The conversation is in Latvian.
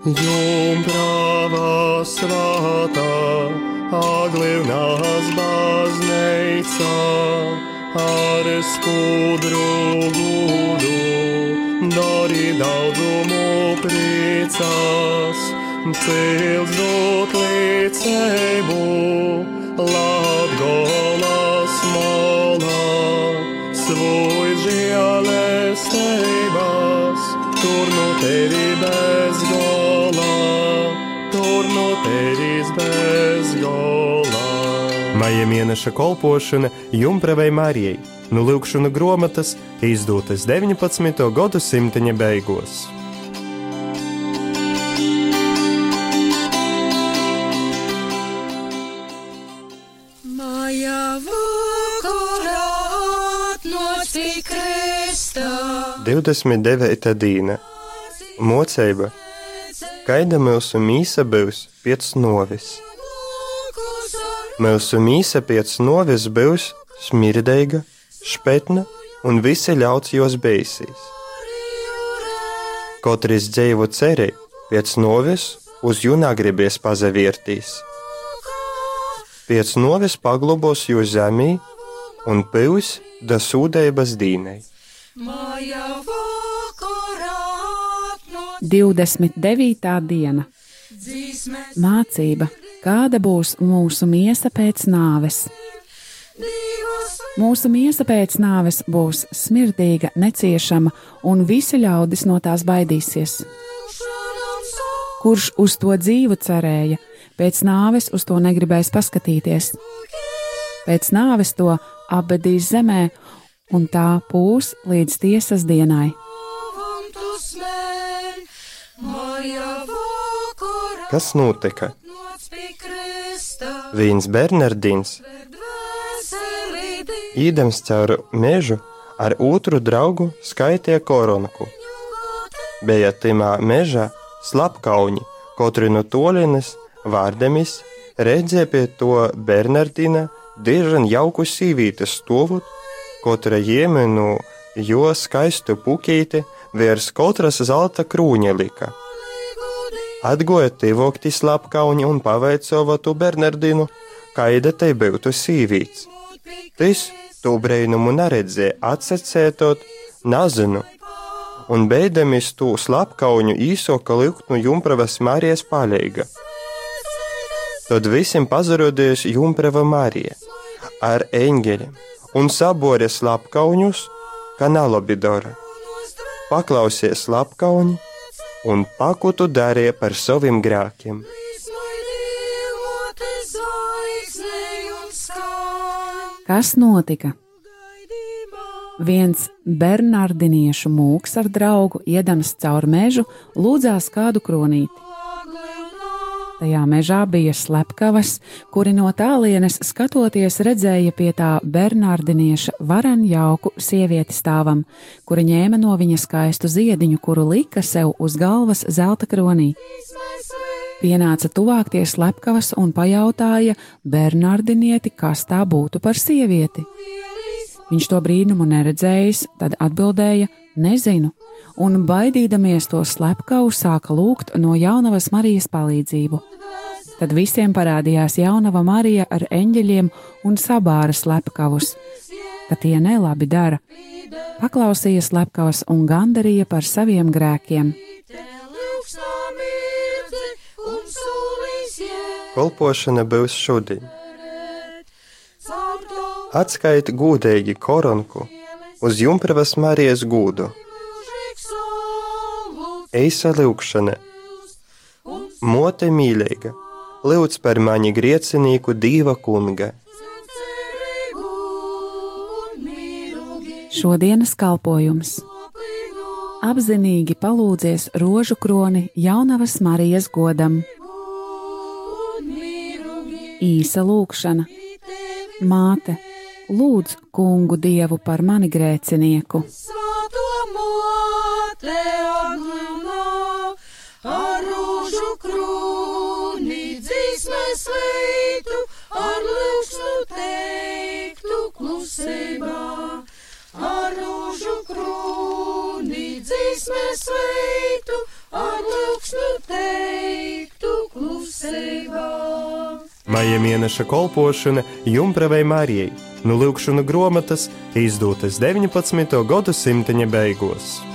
Jumprava svētā, aglivnās baznīca, ar skudru gudu, dori daudzumu priecās, cils dot līdzēbu, Latgolas molā, svoj žēlestības, tur nu tevi bez gola, tur nu bez gola. Maija mēneša kolpošana Jumpravai Marijai, nu lūkšana gromatas izdotas 19. gadsimta beigās. Kristā. 29. diena Moceiba, kaida mūsu mīsa būs pēc novis. Mūsu mīsa pēc novis būs smirdīga, špetna un visi ļauts jos beigsies. Katrs dzīvo cerī, pēc novis uz jūnā gribies pazaviertīs. Pēc novis paglobos jūs zemī un pils da. Maja vakarā atnāci 29. diena. Mācība, kāda būs mūsu miesa pēc nāves. Mūsu miesa pēc nāves būs smirdīga, neciešama, un visi ļaudis no tās baidīsies. Kurš uz to dzīvu cerēja, pēc nāves uz to negribēs paskatīties. Pēc nāves to apbedīs zemē, un tā pūs līdz tiesas dienai. Kas notika? Viens Bernardins, īdams caur mežu, ar otru draugu skaitīja koronku. Bija timā mežā slapkauni, katru no tolienes vārdemis redzēja pie to Bernardina diezgan jauku sīvīti stāvot, katra iemenu jo skaistu pukīti virs katras zelta krūņelika. Atgoja tivokti slapkauni un pavaicova tu Bernardinu, kaida te būtu sīvīts. Tas to brīnumu neredzēja atsecētot, nezinu, un beidamies to slapkauņu īsoka likt no Jumpravas Marijas palīga. Tad visiem pazarodījis Jumprava Marija ar eņģeļiem un sabore slapkauņus, kā nalobidora. Paklausies slapkauņi un pakutu darīja par saviem grēkiem. Kas notika? Viens bernardiniešu mūks ar draugu, iedams caur mežu, lūdzās kādu kronīti. Tajā mežā bija slepkavas, kuri no tālienes skatoties redzēja pie tā bernardinieša varan jauku sievieti stāvam, kura ņēma no viņa skaistu ziediņu, kuru lika sev uz galvas zelta kronī. Pienāca tuvāk tie slepkavas un pajautāja Bernardinieti, kas tā būtu par sievieti. Viņš to brīnumu neredzējis, tad atbildēja: Nezinu, un baidīdamies to slepkavu, sāka lūgt no jaunavas Marijas palīdzību. Tad visiem parādījās jaunava Marija ar eņģeļiem un sabāra slepkavus, ka tie nelabi dara. Paklausīja slepkavas un gandarīja par saviem grēkiem. Kolpošana būs šodien. Atskaiti gūdīgi koronku uz Jumpravas Marijas gūdu. Eisa lūkšana, mote mīlīga, lūdz par mani griecinīku dīva kunga. Šodienas kalpojums. Apzinīgi palūdzies rožu kroni jaunavas Marijas godam. Īsa lūkšana. Māte, lūdz kungu dievu par mani grēcinieku. klusībā, ar rūžu krūni dzīsmes veitu, ar lūksnu teiktu klusībā. Maija mēneša kolpošana Junkravai Marijai, nu lūkšana grāmatas izdotas 19. gadsimta beigās.